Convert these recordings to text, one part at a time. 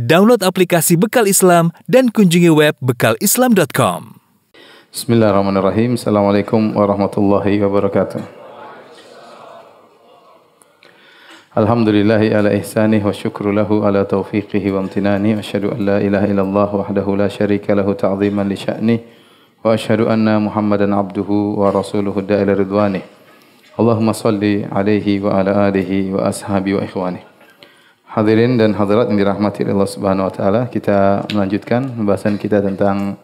Download aplikasi Bekal Islam dan kunjungi web bekalislam.com. Bismillahirrahmanirrahim. Assalamualaikum warahmatullahi wabarakatuh. Alhamdulillahi ala ihsanih wa syukru lahu ala taufiqihi wa amtinani. Asyhadu an la ilaha illallah wahdahu la syarika lahu ta'ziman li sya'nih. Wa asyhadu anna Muhammadan abduhu wa rasuluhu da'ila ridwanih. Allahumma salli alaihi wa ala alihi wa ashabi wa ikhwanih. Hadirin dan hadirat yang dirahmati Allah Subhanahu wa taala, kita melanjutkan pembahasan kita tentang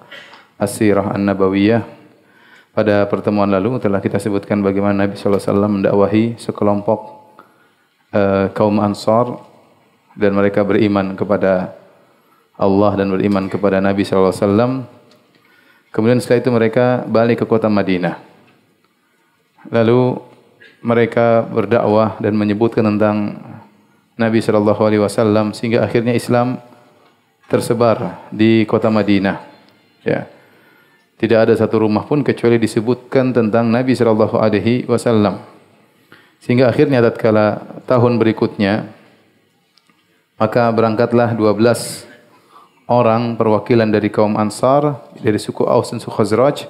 As-Sirah An-Nabawiyah. Pada pertemuan lalu telah kita sebutkan bagaimana Nabi sallallahu alaihi wasallam mendakwahi sekelompok uh, kaum Ansar dan mereka beriman kepada Allah dan beriman kepada Nabi sallallahu alaihi wasallam. Kemudian setelah itu mereka balik ke kota Madinah. Lalu mereka berdakwah dan menyebutkan tentang Nabi sallallahu alaihi wasallam sehingga akhirnya Islam tersebar di kota Madinah. Ya. Tidak ada satu rumah pun kecuali disebutkan tentang Nabi sallallahu alaihi wasallam. Sehingga akhirnya tatkala tahun berikutnya maka berangkatlah 12 orang perwakilan dari kaum Ansar dari suku Aus dan suku Khazraj.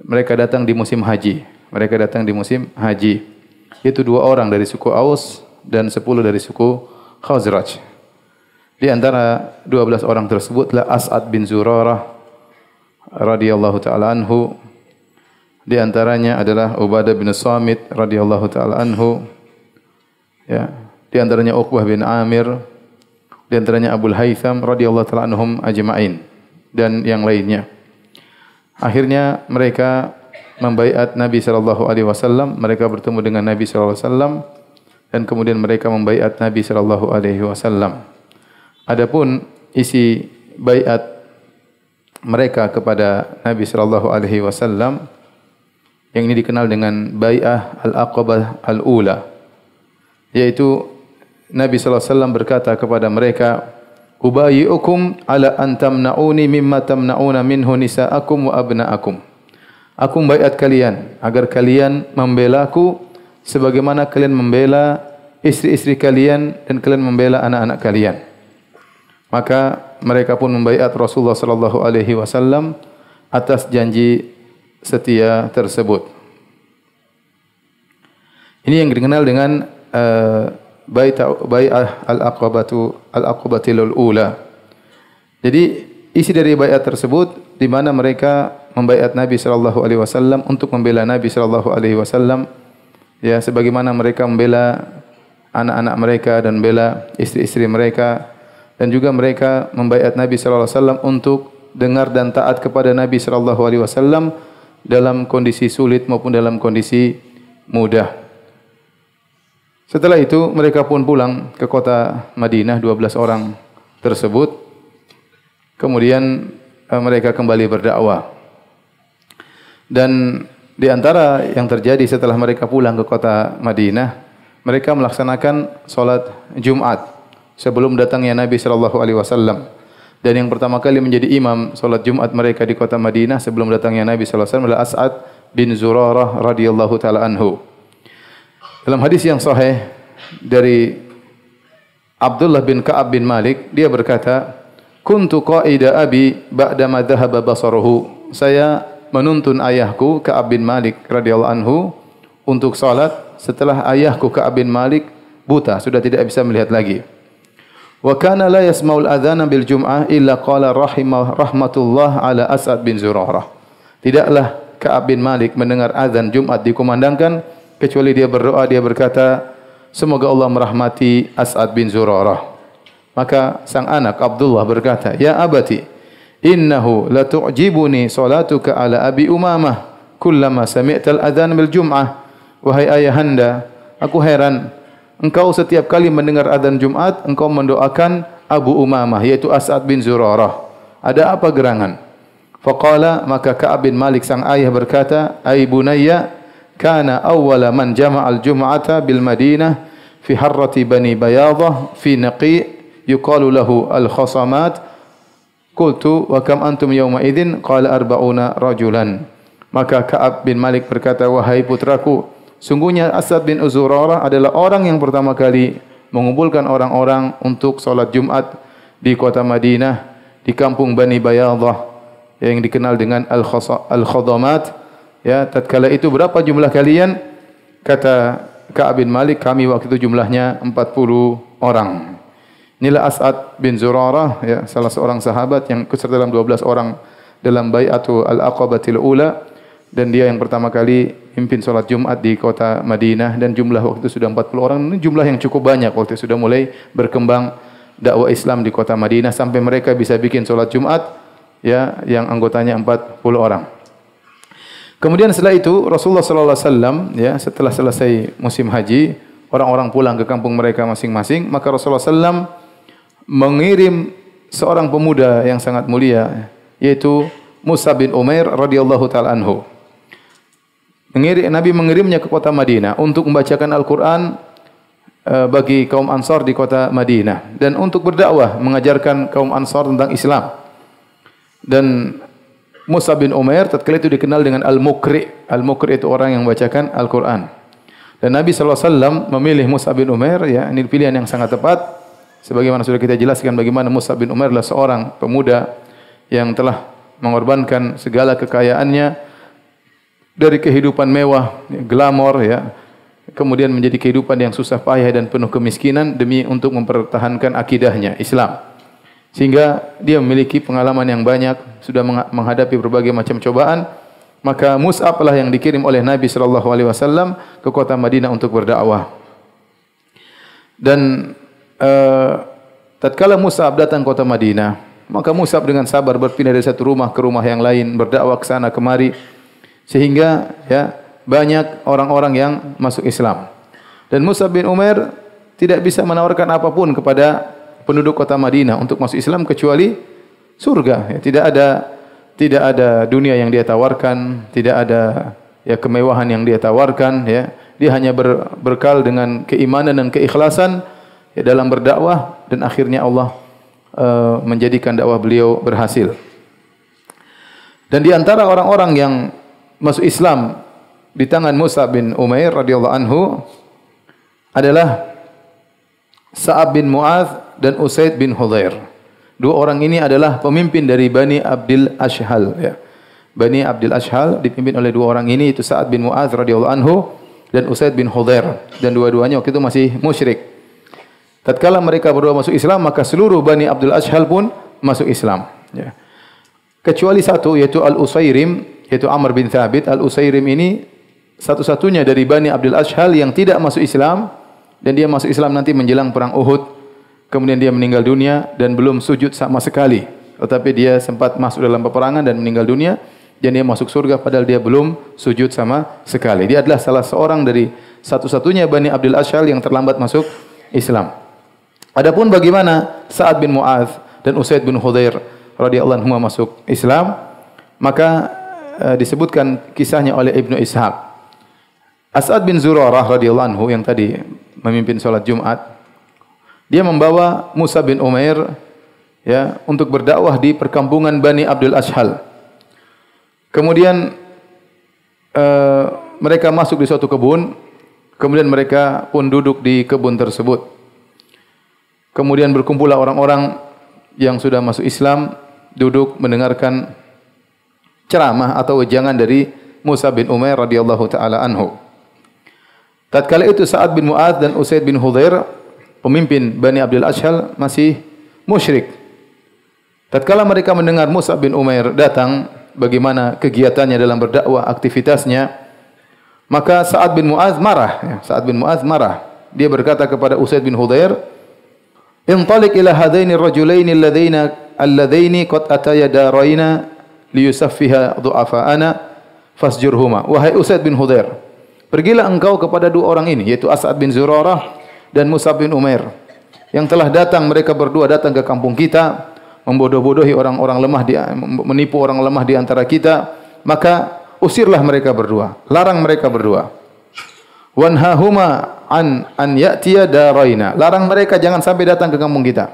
Mereka datang di musim haji. Mereka datang di musim haji. Itu dua orang dari suku Aus dan sepuluh dari suku Khazraj. Di antara dua belas orang tersebutlah As'ad bin Zurarah radhiyallahu taala anhu. Di antaranya adalah Ubadah bin Samit radhiyallahu taala anhu. Ya, di antaranya Uqbah bin Amir, di antaranya Abu Haytham radhiyallahu taala anhum ajma'in dan yang lainnya. Akhirnya mereka membaiat Nabi sallallahu alaihi wasallam, mereka bertemu dengan Nabi sallallahu alaihi wasallam dan kemudian mereka membaiat Nabi sallallahu alaihi wasallam. Adapun isi baiat mereka kepada Nabi sallallahu alaihi wasallam yang ini dikenal dengan bai'ah al-aqabah al-ula yaitu Nabi sallallahu alaihi wasallam berkata kepada mereka ubayyukum ala an tamna'uni mimma tamna'una minhu nisa'akum wa abna'akum Aku membaiat kalian agar kalian membela aku sebagaimana kalian membela istri-istri kalian dan kalian membela anak-anak kalian. Maka mereka pun membaiat Rasulullah sallallahu alaihi wasallam atas janji setia tersebut. Ini yang dikenal dengan uh, bai'ah al-aqabatu al-aqabatil ula. Jadi isi dari baiat tersebut di mana mereka membaiat Nabi sallallahu alaihi wasallam untuk membela Nabi sallallahu alaihi wasallam ya sebagaimana mereka membela anak-anak mereka dan membela istri-istri mereka dan juga mereka membaiat Nabi sallallahu alaihi wasallam untuk dengar dan taat kepada Nabi sallallahu alaihi wasallam dalam kondisi sulit maupun dalam kondisi mudah. Setelah itu mereka pun pulang ke kota Madinah 12 orang tersebut. Kemudian eh, mereka kembali berdakwah. Dan di antara yang terjadi setelah mereka pulang ke kota Madinah, mereka melaksanakan solat Jumat sebelum datangnya Nabi sallallahu alaihi wasallam. Dan yang pertama kali menjadi imam solat Jumat mereka di kota Madinah sebelum datangnya Nabi sallallahu alaihi wasallam adalah As'ad bin Zurarah radhiyallahu taala anhu. Dalam hadis yang sahih dari Abdullah bin Ka'ab bin Malik, dia berkata, "Kuntu qa'ida abi ba'da ma dhahaba basaruhu." Saya menuntun ayahku Ka'ab bin Malik radhiyallahu anhu untuk salat setelah ayahku Ka'ab bin Malik buta sudah tidak bisa melihat lagi. Wa kana la yasma'ul adzana bil jum'ah illa qala rahimah rahmatullah ala As'ad bin Zurarah. Tidaklah Ka'ab bin Malik mendengar azan Jumat dikumandangkan kecuali dia berdoa dia berkata semoga Allah merahmati As'ad bin Zurarah. Maka sang anak Abdullah berkata, "Ya abati, innahu la tu'jibuni salatuka ala abi umamah kullama sami'tal adhan bil jum'ah wahai ayahanda aku heran. Engkau setiap kali mendengar adzan Jumat engkau mendoakan Abu Umamah yaitu As'ad bin Zurarah. Ada apa gerangan? Faqala maka Ka'ab bin Malik sang ayah berkata ai bunayya kana awwala man jama'al jum'ata bil Madinah fi harrati bani bayadah fi naqi yuqalu lahu al khasamat Qultu wa kam antum yawma idzin qala arba'una rajulan. Maka Ka'ab bin Malik berkata, "Wahai putraku, sungguhnya Asad bin Uzurara adalah orang yang pertama kali mengumpulkan orang-orang untuk salat Jumat di kota Madinah di kampung Bani Bayadah yang dikenal dengan Al-Khadamat. Ya tatkala itu berapa jumlah kalian? Kata Ka'ab bin Malik kami waktu itu jumlahnya 40 orang. Inilah As'ad bin Zurarah ya salah seorang sahabat yang ikut dalam 12 orang dalam bai'atu Al-Aqabatil Ula. Dan dia yang pertama kali pimpin solat Jumat di kota Madinah dan jumlah waktu itu sudah 40 orang ini jumlah yang cukup banyak waktu itu sudah mulai berkembang dakwah Islam di kota Madinah sampai mereka bisa bikin solat Jumat ya yang anggotanya 40 orang. Kemudian setelah itu Rasulullah sallallahu alaihi wasallam ya setelah selesai musim haji orang-orang pulang ke kampung mereka masing-masing maka Rasulullah sallam mengirim seorang pemuda yang sangat mulia yaitu Musa bin Umair radhiyallahu taala anhu. Mengirim Nabi mengirimnya ke kota Madinah untuk membacakan Al-Qur'an Eh, bagi kaum Ansar di kota Madinah dan untuk berdakwah mengajarkan kaum Ansar tentang Islam. Dan Musa bin Umair tatkala itu dikenal dengan Al-Mukri. Al-Mukri itu orang yang membacakan Al-Qur'an. Dan Nabi wasallam memilih Musa bin Umair ya ini pilihan yang sangat tepat sebagaimana sudah kita jelaskan bagaimana Musa bin Umair adalah seorang pemuda yang telah mengorbankan segala kekayaannya dari kehidupan mewah, glamor ya, kemudian menjadi kehidupan yang susah payah dan penuh kemiskinan demi untuk mempertahankan akidahnya Islam. Sehingga dia memiliki pengalaman yang banyak sudah menghadapi berbagai macam cobaan. Maka Mus'ab lah yang dikirim oleh Nabi sallallahu alaihi wasallam ke kota Madinah untuk berdakwah. Dan uh, tatkala Mus'ab datang ke kota Madinah, maka Mus'ab dengan sabar berpindah dari satu rumah ke rumah yang lain, berdakwah ke sana kemari sehingga ya banyak orang-orang yang masuk Islam. Dan Musa bin Umar tidak bisa menawarkan apapun kepada penduduk kota Madinah untuk masuk Islam kecuali surga. Ya, tidak ada tidak ada dunia yang dia tawarkan, tidak ada ya kemewahan yang dia tawarkan. Ya, dia hanya ber, berkal dengan keimanan dan keikhlasan ya, dalam berdakwah dan akhirnya Allah uh, menjadikan dakwah beliau berhasil. Dan di antara orang-orang yang masuk Islam di tangan Musa bin Umair radhiyallahu anhu adalah Sa'ab bin Mu'adh dan Usaid bin Hudhair. Dua orang ini adalah pemimpin dari Bani Abdul Ashhal. Ya. Bani Abdul Ashhal dipimpin oleh dua orang ini, itu Sa'ad bin Mu'adh radhiyallahu anhu dan Usaid bin Hudhair. Dan dua-duanya waktu itu masih musyrik. Tatkala mereka berdua masuk Islam, maka seluruh Bani Abdul Ashhal pun masuk Islam. Ya. Kecuali satu, yaitu Al-Usairim, yaitu Amr bin Thabit. Al-Usairim ini satu-satunya dari Bani Abdul Ashhal yang tidak masuk Islam dan dia masuk Islam nanti menjelang perang Uhud. Kemudian dia meninggal dunia dan belum sujud sama sekali. Tetapi dia sempat masuk dalam peperangan dan meninggal dunia dan dia masuk surga padahal dia belum sujud sama sekali. Dia adalah salah seorang dari satu-satunya Bani Abdul Ashhal yang terlambat masuk Islam. Adapun bagaimana Sa'ad bin Mu'adh dan Usaid bin Hudair radhiyallahu anhu masuk Islam maka uh, disebutkan kisahnya oleh Ibnu Ishaq As'ad bin Zurarah radhiyallahu anhu yang tadi memimpin salat Jumat dia membawa Musa bin Umair ya untuk berdakwah di perkampungan Bani Abdul Ashhal. Kemudian uh, mereka masuk di suatu kebun, kemudian mereka pun duduk di kebun tersebut. Kemudian berkumpullah orang-orang yang sudah masuk Islam duduk mendengarkan ceramah atau wejangan dari Musa bin Umair radhiyallahu taala anhu. Tatkala itu Sa'ad bin Mu'ad dan Usaid bin Hudair, pemimpin Bani Abdul Ashal, masih musyrik. Tatkala mereka mendengar Musa bin Umair datang, bagaimana kegiatannya dalam berdakwah, aktivitasnya, maka Sa'ad bin Mu'ad marah. Ya, Sa'ad bin Mu'ad marah. Dia berkata kepada Usaid bin Hudair, Intalik ila hadaini rajulaini alladhaina alladhaini qad ataya daraina liyusaffiha du'afa'ana fasjurhuma. Wahai Usaid bin Hudair, Pergilah engkau kepada dua orang ini, yaitu As'ad bin Zurarah dan Musa bin Umair. Yang telah datang, mereka berdua datang ke kampung kita, membodoh-bodohi orang-orang lemah, di, menipu orang lemah di antara kita. Maka usirlah mereka berdua. Larang mereka berdua. Wanhahuma an an ya'tiya daraina. Larang mereka jangan sampai datang ke kampung kita.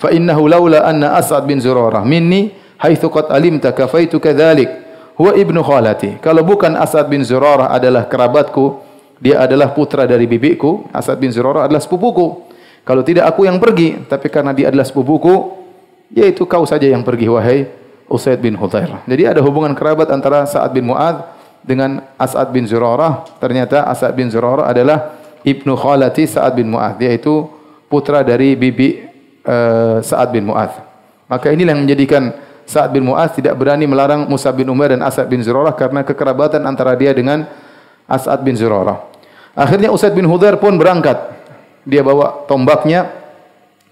Fa innahu laula anna As'ad bin Zurarah minni haitsu qad alimta kafaitu kadzalik huwa ibnu khalati. Kalau bukan Asad bin Zurarah adalah kerabatku, dia adalah putra dari bibiku, Asad bin Zurarah adalah sepupuku. Kalau tidak aku yang pergi, tapi karena dia adalah sepupuku, yaitu kau saja yang pergi wahai Usaid bin Hudhair. Jadi ada hubungan kerabat antara Sa'ad bin Mu'ad dengan As'ad bin Zurarah. Ternyata As'ad bin Zurarah adalah ibnu khalati Sa'ad bin Mu'ad. Yaitu putra dari bibi uh, Sa'ad bin Mu'ad. Maka inilah yang menjadikan Sa'ad bin Mu'ad tidak berani melarang Musa bin Umar dan As'ad bin Zurarah karena kekerabatan antara dia dengan As'ad bin Zurarah. Akhirnya Usaid bin Hudhair pun berangkat. Dia bawa tombaknya.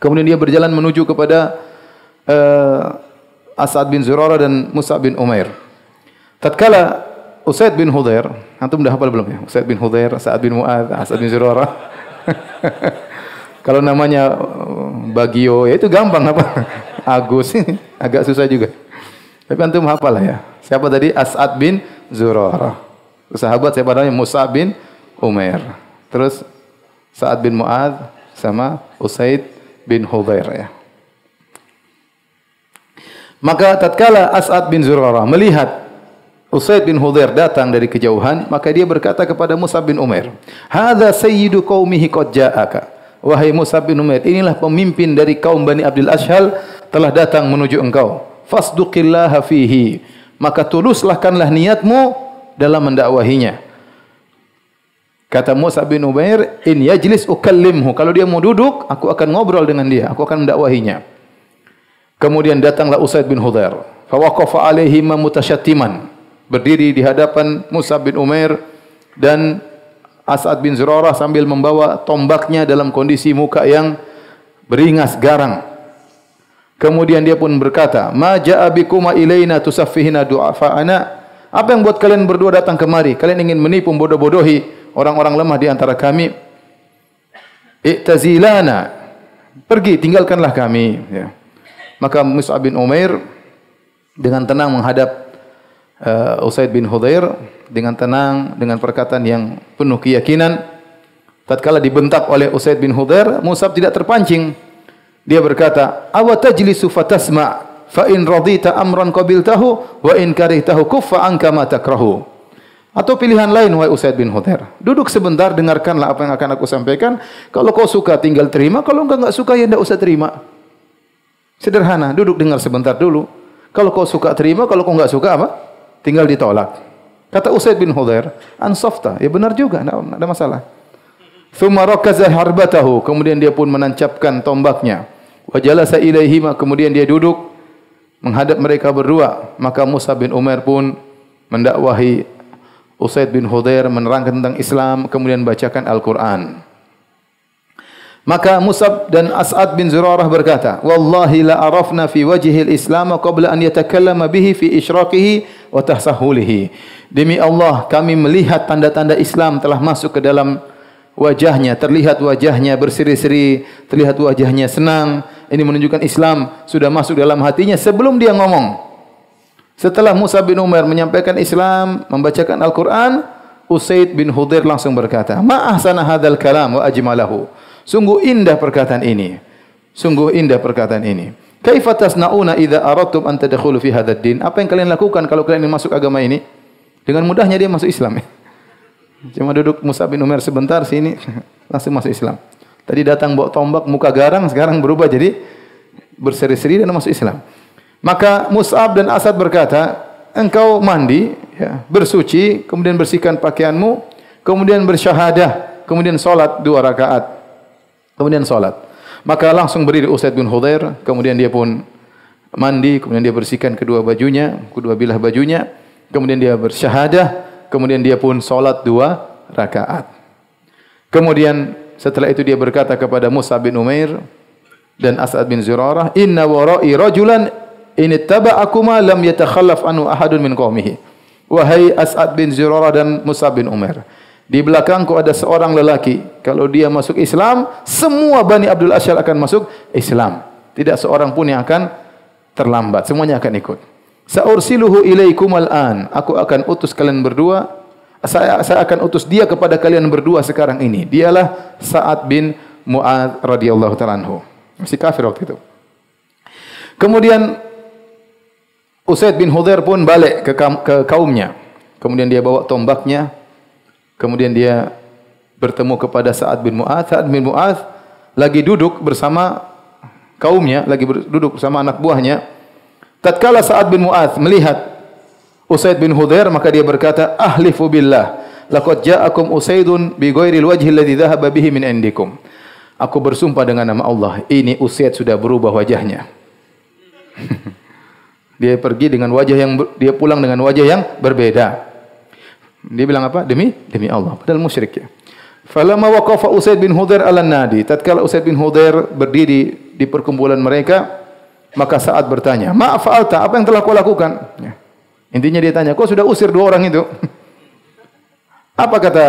Kemudian dia berjalan menuju kepada uh, As'ad bin Zurarah dan Musa bin Umair. Tatkala Usaid bin Hudhair, antum dah hafal belum ya? Usaid bin Hudhair, Sa'ad bin Mu'ad, As'ad bin Zurarah. Kalau namanya uh, Bagio, ya itu gampang apa? Agus, agak susah juga. Tapi antum hafal lah ya. Siapa tadi? As'ad bin Zurarah. Sahabat siapa namanya? Musa bin Umair. Terus Sa'ad bin Mu'ad sama Usaid bin Hudhair ya. Maka tatkala As'ad bin Zurarah melihat Usaid bin Hudhair datang dari kejauhan, maka dia berkata kepada Musa bin Umair, "Hadza sayyidu qaumihi qad ja'aka." Wahai Musa bin Umair, inilah pemimpin dari kaum Bani Abdul Ashhal telah datang menuju engkau. Fasduqillaha fihi. Maka tuluslahkanlah niatmu dalam mendakwahinya. Kata Musa bin Umair, "In yajlis ukallimhu." Kalau dia mau duduk, aku akan ngobrol dengan dia, aku akan mendakwahinya. Kemudian datanglah Usaid bin Hudhair. Fa waqafa alaihi mutasyattiman. Berdiri di hadapan Musa bin Umair dan As'ad bin Zurarah sambil membawa tombaknya dalam kondisi muka yang beringas garang. Kemudian dia pun berkata, "Ma ja'a bikuma ilaina tusaffihina du'afa'ana?" Apa yang buat kalian berdua datang kemari? Kalian ingin menipu bodoh-bodohi orang-orang lemah di antara kami? Iktazilana. Pergi, tinggalkanlah kami. Ya. Maka Mus'ab bin Umair dengan tenang menghadap uh, Usaid bin Hudair dengan tenang dengan perkataan yang penuh keyakinan tatkala dibentak oleh Usaid bin Hudair Musab tidak terpancing. Dia berkata awa tajlisu fatasma? Fa in radita amran qabiltahu wa in karihtahu kuffa anka ma takrahu. Atau pilihan lain wahai Usaid bin Hudair duduk sebentar dengarkanlah apa yang akan aku sampaikan. Kalau kau suka tinggal terima. Kalau enggak enggak suka ya enggak usah terima. Sederhana duduk dengar sebentar dulu. Kalau kau suka terima kalau kau enggak suka apa tinggal ditolak Kata Usaid bin Hudhair, ansofta. Ya benar juga, tidak ada masalah. Thumma rakaza harbatahu. Kemudian dia pun menancapkan tombaknya. Wa jalasa ilaihima. Kemudian dia duduk menghadap mereka berdua. Maka Musa bin Umar pun mendakwahi Usaid bin Hudhair menerangkan tentang Islam. Kemudian bacakan Al-Quran. Maka Musab dan As'ad bin Zurarah berkata, Wallahi la arafna fi wajihil Islam qabla an yatakallama bihi fi isyraqihi wa tahsahulihi. Demi Allah, kami melihat tanda-tanda Islam telah masuk ke dalam wajahnya, terlihat wajahnya berseri-seri, terlihat wajahnya senang. Ini menunjukkan Islam sudah masuk dalam hatinya sebelum dia ngomong. Setelah Musa bin Umar menyampaikan Islam, membacakan Al-Quran, Usaid bin Hudair langsung berkata, Ma'ahsana hadal kalam wa ajmalahu. Sungguh indah perkataan ini. Sungguh indah perkataan ini. Kaifa tasnauna idza aradtum an tadkhulu fi hadzal din? Apa yang kalian lakukan kalau kalian ingin masuk agama ini? Dengan mudahnya dia masuk Islam. Cuma duduk Musa bin Umar sebentar sini langsung masuk Islam. Tadi datang bawa tombak muka garang sekarang berubah jadi berseri-seri dan masuk Islam. Maka Mus'ab dan Asad berkata, engkau mandi, ya, bersuci, kemudian bersihkan pakaianmu, kemudian bersyahadah, kemudian solat dua rakaat kemudian solat. Maka langsung berdiri Usaid bin Hudair, kemudian dia pun mandi, kemudian dia bersihkan kedua bajunya, kedua bilah bajunya, kemudian dia bersyahadah, kemudian dia pun solat dua rakaat. Kemudian setelah itu dia berkata kepada Musa bin Umair dan As'ad bin Zurarah, Inna wara'i rajulan ini taba'akuma lam yatakhallaf anu ahadun min qawmihi. Wahai As'ad bin Zurarah dan Musa bin Umair. Di belakangku ada seorang lelaki. Kalau dia masuk Islam, semua Bani Abdul Asyar akan masuk Islam. Tidak seorang pun yang akan terlambat. Semuanya akan ikut. Sa'ursiluhu ilaikum al'an. Aku akan utus kalian berdua. Saya, saya akan utus dia kepada kalian berdua sekarang ini. Dialah Sa'ad bin Mu'ad radhiyallahu ta'ala anhu. Masih kafir waktu itu. Kemudian Usaid bin Hudair pun balik ke, ke kaumnya. Kemudian dia bawa tombaknya, Kemudian dia bertemu kepada Sa'ad bin Mu'ad. Sa'ad bin Mu'ad lagi duduk bersama kaumnya lagi duduk bersama anak buahnya. Tatkala Sa'ad bin Mu'adz melihat Usaid bin Hudair maka dia berkata, "Ahlifu billah, laqad ja'akum Usaidun bi ghairil wajhi alladhi dhahaba bihi min indikum." Aku bersumpah dengan nama Allah, ini Usaid sudah berubah wajahnya. dia pergi dengan wajah yang dia pulang dengan wajah yang berbeda. Dia bilang apa? Demi demi Allah. Padahal musyrik ya. Falamma waqafa Usaid bin Hudair ala nadi. Tatkala Usaid bin Hudair berdiri di perkumpulan mereka, maka saat bertanya, "Ma fa'alta? Apa yang telah kau lakukan?" Ya. Intinya dia tanya, "Kau sudah usir dua orang itu?" apa kata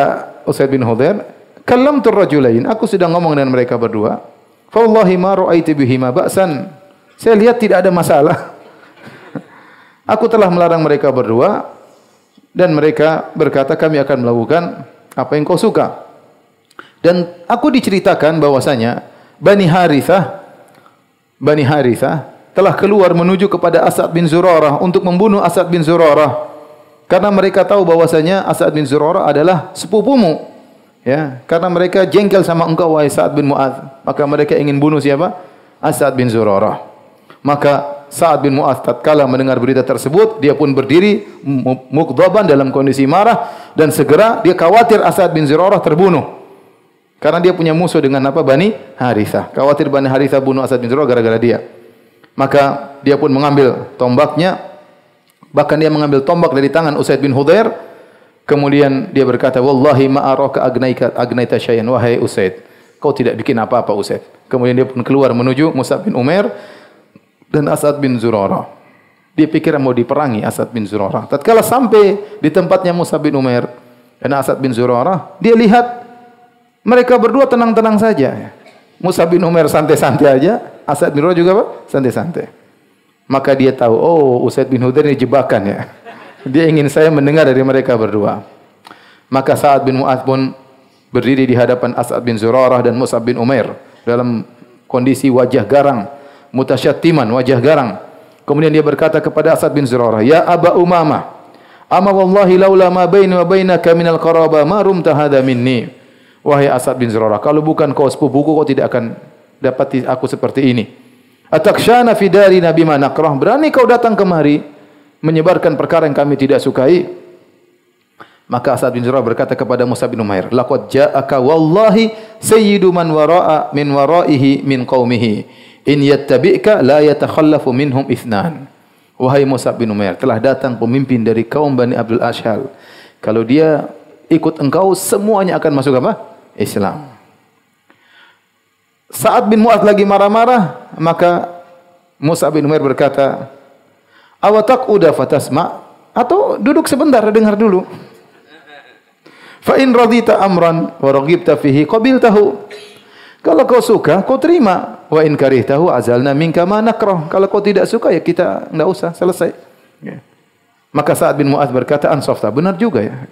Usaid bin Hudair? "Kallam rajulain." Aku sedang ngomong dengan mereka berdua. Fa wallahi ma ra'aitu bihima ba'san. Saya lihat tidak ada masalah. Aku telah melarang mereka berdua dan mereka berkata kami akan melakukan apa yang kau suka. Dan aku diceritakan bahwasanya Bani Harithah Bani Harithah telah keluar menuju kepada Asad bin Zurarah untuk membunuh Asad bin Zurarah. Karena mereka tahu bahwasanya Asad bin Zurarah adalah sepupumu ya. Karena mereka jengkel sama engkau wahai Sa'ad bin Mu'adz. Maka mereka ingin bunuh siapa? Asad bin Zurarah. Maka Sa'ad bin Mu'adz tatkala mendengar berita tersebut dia pun berdiri mukdaban dalam kondisi marah dan segera dia khawatir Asad bin Zurarah terbunuh karena dia punya musuh dengan apa? Bani Haritha. Khawatir Bani Haritha bunuh Asad bin Zurarah gara-gara dia. Maka dia pun mengambil tombaknya. Bahkan dia mengambil tombak dari tangan Usaid bin Hudair. Kemudian dia berkata, Wallahi ma'araka agnaika agnaita syayan. Wahai Usaid, kau tidak bikin apa-apa Usaid. Kemudian dia pun keluar menuju Musab bin Umar dan Asad bin Zurarah. Dia pikir mau diperangi Asad bin Zurarah. Tatkala sampai di tempatnya Musab bin Umar dan Asad bin Zurarah, dia lihat mereka berdua tenang-tenang saja. Musa bin Umar santai-santai aja. Asad bin Rauh juga? Santai-santai. Maka dia tahu, oh Usaid bin Hudair ini jebakan ya. Dia ingin saya mendengar dari mereka berdua. Maka Sa'ad bin Mu'ad pun berdiri di hadapan Asad bin Zurarah dan Musa bin Umar dalam kondisi wajah garang, mutasyattiman, wajah garang. Kemudian dia berkata kepada Asad bin Zurarah, Ya Aba Umamah, Ama wallahi laula ma baini wa bainaka minal qaraba ma rumta hadha minni. Wahai Asad bin Zurarah, kalau bukan kau sepupuku, kau tidak akan dapat aku seperti ini. Atakshana fi dari Nabi Manakrah. Berani kau datang kemari menyebarkan perkara yang kami tidak sukai? Maka Asad bin Zurarah berkata kepada Musa bin Umair, Laqad ja'aka wallahi sayyidu man wara'a min wara'ihi min qawmihi. In yattabi'ka la yatakhallafu minhum ithnan. Wahai Musa bin Umair, telah datang pemimpin dari kaum Bani Abdul Ashal. Kalau dia ikut engkau, semuanya akan masuk apa? Islam. Saat bin Mu'ad lagi marah-marah, maka Musa bin Umar berkata, Awatak udah fatasma, atau duduk sebentar, dengar dulu. Fa in radita amran wa raghibta fihi qabiltahu. Kalau kau suka, kau terima. Wa in karihtahu azalna minka ma nakrah. Kalau kau tidak suka ya kita enggak usah, selesai. Ya. Maka Sa'ad bin Mu'adz berkata, "Ansafta." Benar juga ya.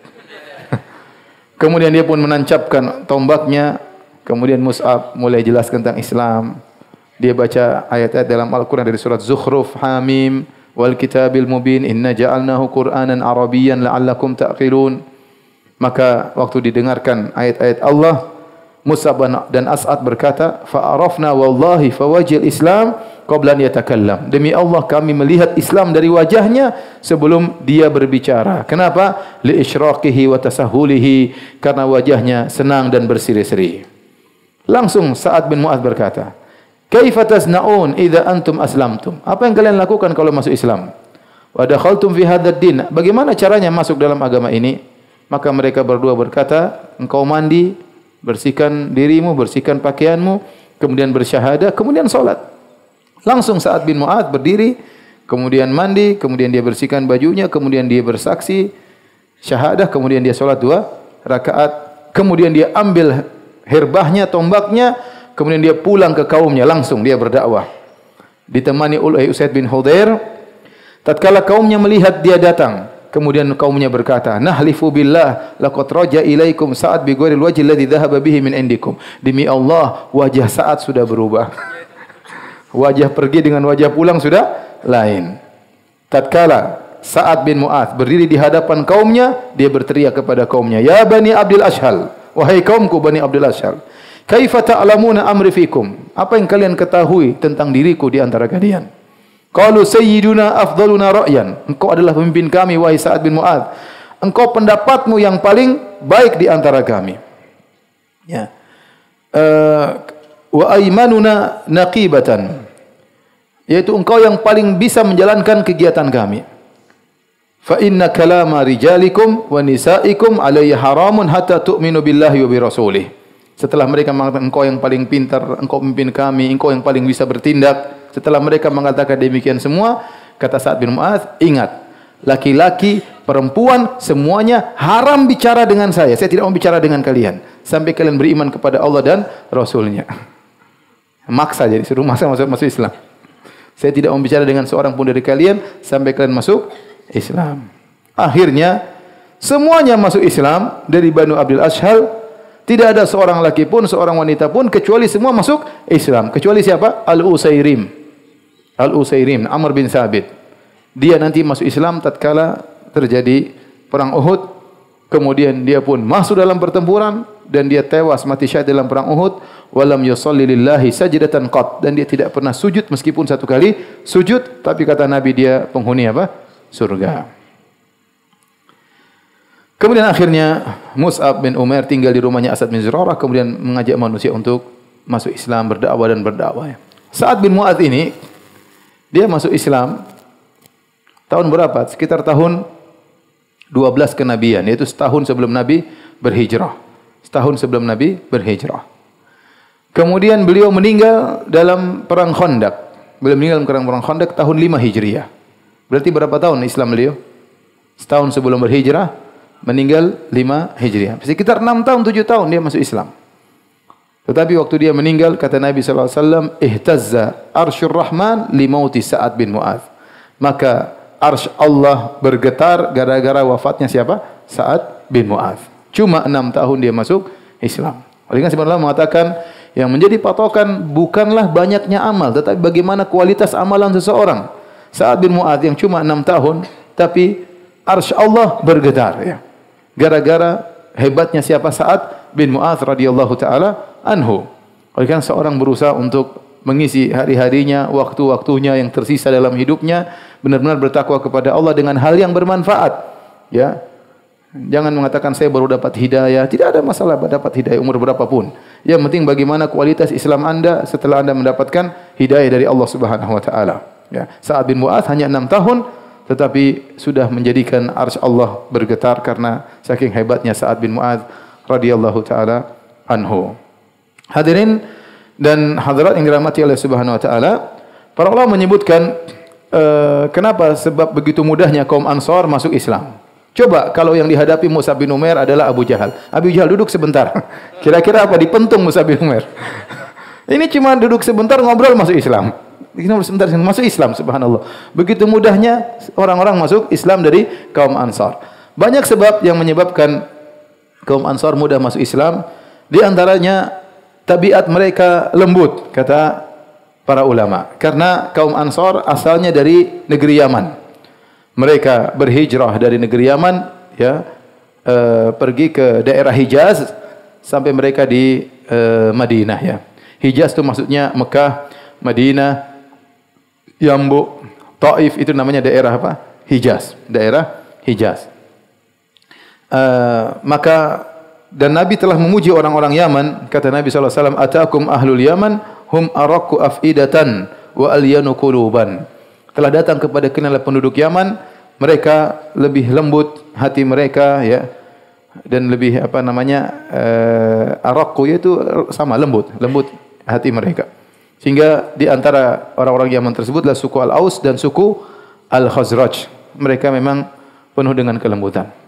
Kemudian dia pun menancapkan tombaknya. Kemudian Mus'ab mulai jelaskan tentang Islam. Dia baca ayat-ayat dalam Al-Quran dari surat Zukhruf, Hamim, Wal Kitabil Mubin, Inna ja'alnahu Qur'anan Arabiyan la'allakum ta'qilun. Maka waktu didengarkan ayat-ayat Allah, Mus'ab dan As'ad berkata, Fa'arafna wallahi fawajil Islam qabla an yatakallam. Demi Allah kami melihat Islam dari wajahnya sebelum dia berbicara. Kenapa? Li isyraqihi wa tasahulihi karena wajahnya senang dan berseri-seri. Langsung Sa'ad bin Mu'adz berkata, "Kaifa tasna'un idza antum aslamtum?" Apa yang kalian lakukan kalau masuk Islam? Wa dakhaltum fi hadzal din. Bagaimana caranya masuk dalam agama ini? Maka mereka berdua berkata, "Engkau mandi, bersihkan dirimu, bersihkan pakaianmu, kemudian bersyahadah, kemudian salat." Langsung saat bin Mu'ad berdiri, kemudian mandi, kemudian dia bersihkan bajunya, kemudian dia bersaksi syahadah, kemudian dia solat dua rakaat, kemudian dia ambil herbahnya, tombaknya, kemudian dia pulang ke kaumnya, langsung dia berdakwah. Ditemani oleh Usaid bin Hudair, tatkala kaumnya melihat dia datang, kemudian kaumnya berkata, Nahlifu billah, laqad raja ilaikum saat bi ghairil wajhi alladhi dhahaba bihi min indikum. Demi Allah, wajah saat sudah berubah. wajah pergi dengan wajah pulang sudah lain. Tatkala Sa'ad bin Mu'ad berdiri di hadapan kaumnya, dia berteriak kepada kaumnya, Ya Bani Abdul Ashal, wahai kaumku Bani Abdul Ashal, Kaifa ta'lamuna amri fikum? Apa yang kalian ketahui tentang diriku di antara kalian? Qalu sayyiduna afdaluna ra'yan. Engkau adalah pemimpin kami wahai Sa'ad bin Mu'adz. Engkau pendapatmu yang paling baik di antara kami. Ya. Uh, wa aymanuna naqibatan. Yaitu engkau yang paling bisa menjalankan kegiatan kami. Fa inna kalama rijalikum wa nisaikum alayya haramun hatta tu'minu billahi wa bi rasulih. Setelah mereka mengatakan engkau yang paling pintar, engkau pemimpin kami, engkau yang paling bisa bertindak. Setelah mereka mengatakan demikian semua, kata Sa'ad bin Mu'adz, ingat, laki-laki, perempuan, semuanya haram bicara dengan saya. Saya tidak mau bicara dengan kalian. Sampai kalian beriman kepada Allah dan Rasulnya. Maksa jadi, suruh maksa masuk, masuk Islam. Saya tidak mau bicara dengan seorang pun dari kalian, sampai kalian masuk Islam. Akhirnya, semuanya masuk Islam dari Banu Abdul Ashal tidak ada seorang laki pun, seorang wanita pun kecuali semua masuk Islam. Kecuali siapa? Al-Usairim. Al-Usairim, Amr bin Thabit. Dia nanti masuk Islam tatkala terjadi perang Uhud. Kemudian dia pun masuk dalam pertempuran dan dia tewas mati syahid dalam perang Uhud. Walam yusalli lillahi sajdatan qat dan dia tidak pernah sujud meskipun satu kali sujud tapi kata Nabi dia penghuni apa? Surga. Kemudian akhirnya Mus'ab bin Umar tinggal di rumahnya Asad bin Zurarah kemudian mengajak manusia untuk masuk Islam, berdakwah dan berdakwah. Saat bin Mu'ad ini dia masuk Islam tahun berapa? Sekitar tahun 12 kenabian, yaitu setahun sebelum Nabi berhijrah. Setahun sebelum Nabi berhijrah. Kemudian beliau meninggal dalam perang Khandaq. Beliau meninggal dalam perang Khandaq tahun 5 Hijriah. Berarti berapa tahun Islam beliau? Setahun sebelum berhijrah, meninggal 5 Hijriah. Sekitar 6 tahun, 7 tahun dia masuk Islam. Tetapi waktu dia meninggal, kata Nabi SAW, Ihtazza arsyur rahman limauti Sa'ad bin Mu'adh. Maka arsh Allah bergetar gara-gara wafatnya siapa? Sa'ad bin Mu'adh. Cuma 6 tahun dia masuk Islam. Oleh karena Allah mengatakan, yang menjadi patokan bukanlah banyaknya amal, tetapi bagaimana kualitas amalan seseorang. Sa'ad bin Mu'adh yang cuma 6 tahun, tapi arsh Allah bergetar. Ya gara-gara hebatnya siapa saat bin Mu'adz radhiyallahu taala anhu. Oleh karena seorang berusaha untuk mengisi hari-harinya, waktu-waktunya yang tersisa dalam hidupnya benar-benar bertakwa kepada Allah dengan hal yang bermanfaat. Ya. Jangan mengatakan saya baru dapat hidayah. Tidak ada masalah dapat hidayah umur berapapun. Yang penting bagaimana kualitas Islam Anda setelah Anda mendapatkan hidayah dari Allah Subhanahu wa taala. Ya. Sa'ad bin Mu'adz hanya enam tahun tetapi sudah menjadikan arsy Allah bergetar karena saking hebatnya Sa'ad bin Mu'adz radhiyallahu taala anhu. Hadirin dan hadirat yang dirahmati oleh Subhanahu wa taala, para ulama menyebutkan uh, kenapa sebab begitu mudahnya kaum Ansar masuk Islam. Coba kalau yang dihadapi Musa bin Umar adalah Abu Jahal. Abu Jahal duduk sebentar. Kira-kira apa dipentung Musa bin Umar? Ini cuma duduk sebentar ngobrol masuk Islam. Kita sebentar masuk Islam subhanallah. Begitu mudahnya orang-orang masuk Islam dari kaum Ansar. Banyak sebab yang menyebabkan kaum Ansar mudah masuk Islam. Di antaranya tabiat mereka lembut kata para ulama. Karena kaum Ansar asalnya dari negeri Yaman. Mereka berhijrah dari negeri Yaman ya e, pergi ke daerah Hijaz sampai mereka di e, Madinah ya. Hijaz itu maksudnya Mekah, Madinah, Yambu, Taif itu namanya daerah apa? Hijaz, daerah Hijaz. Uh, maka dan Nabi telah memuji orang-orang Yaman, kata Nabi sallallahu alaihi wasallam, "Atakum ahlul Yaman hum araku afidatan wa alyanu quluban." Telah datang kepada kenal penduduk Yaman, mereka lebih lembut hati mereka ya dan lebih apa namanya uh, araku yaitu sama lembut, lembut hati mereka. Sehingga di antara orang-orang Yaman tersebutlah suku Al-Aus dan suku Al-Khazraj. Mereka memang penuh dengan kelembutan.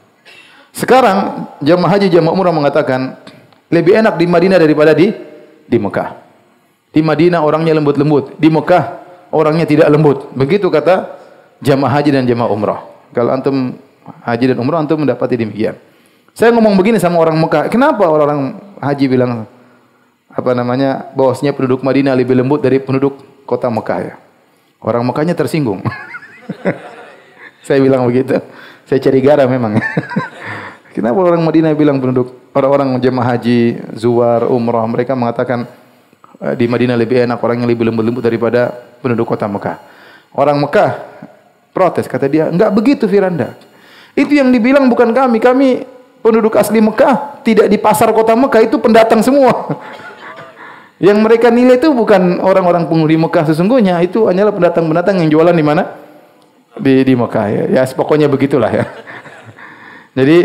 Sekarang jemaah haji jemaah umrah mengatakan lebih enak di Madinah daripada di di Mekah. Di Madinah orangnya lembut-lembut, di Mekah orangnya tidak lembut. Begitu kata jemaah haji dan jemaah umrah. Kalau antum haji dan umrah antum mendapati demikian. Saya ngomong begini sama orang Mekah, kenapa orang-orang haji bilang apa namanya bosnya penduduk Madinah lebih lembut dari penduduk kota Mekah ya. Orang Mekahnya tersinggung. Saya bilang begitu. Saya cari gara memang. Kenapa orang Madinah bilang penduduk orang-orang jemaah haji, zuwar, umrah mereka mengatakan eh, di Madinah lebih enak, orang yang lebih lembut-lembut daripada penduduk kota Mekah. Orang Mekah protes, kata dia, enggak begitu Firanda. Itu yang dibilang bukan kami, kami penduduk asli Mekah, tidak di pasar kota Mekah, itu pendatang semua. yang mereka nilai itu bukan orang-orang penghuni Mekah sesungguhnya, itu hanyalah pendatang-pendatang yang jualan di mana? Di, di Mekah. Ya, ya pokoknya begitulah ya. Jadi,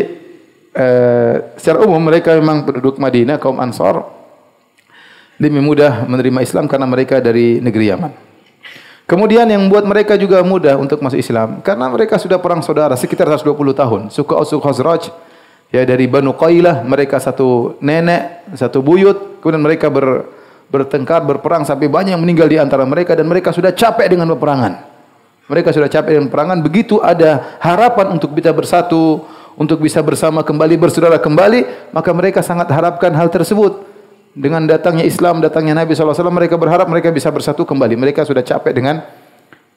eh, secara umum mereka memang penduduk Madinah, kaum Ansar, lebih mudah menerima Islam karena mereka dari negeri Yaman. Kemudian yang membuat mereka juga mudah untuk masuk Islam karena mereka sudah perang saudara sekitar 120 tahun. Suka Usuk Khazraj ya dari Banu Qailah mereka satu nenek, satu buyut, kemudian mereka ber, bertengkar, berperang sampai banyak yang meninggal di antara mereka dan mereka sudah capek dengan peperangan. Mereka sudah capek dengan peperangan, begitu ada harapan untuk bisa bersatu, untuk bisa bersama kembali bersaudara kembali, maka mereka sangat harapkan hal tersebut dengan datangnya Islam, datangnya Nabi SAW, mereka berharap mereka bisa bersatu kembali. Mereka sudah capek dengan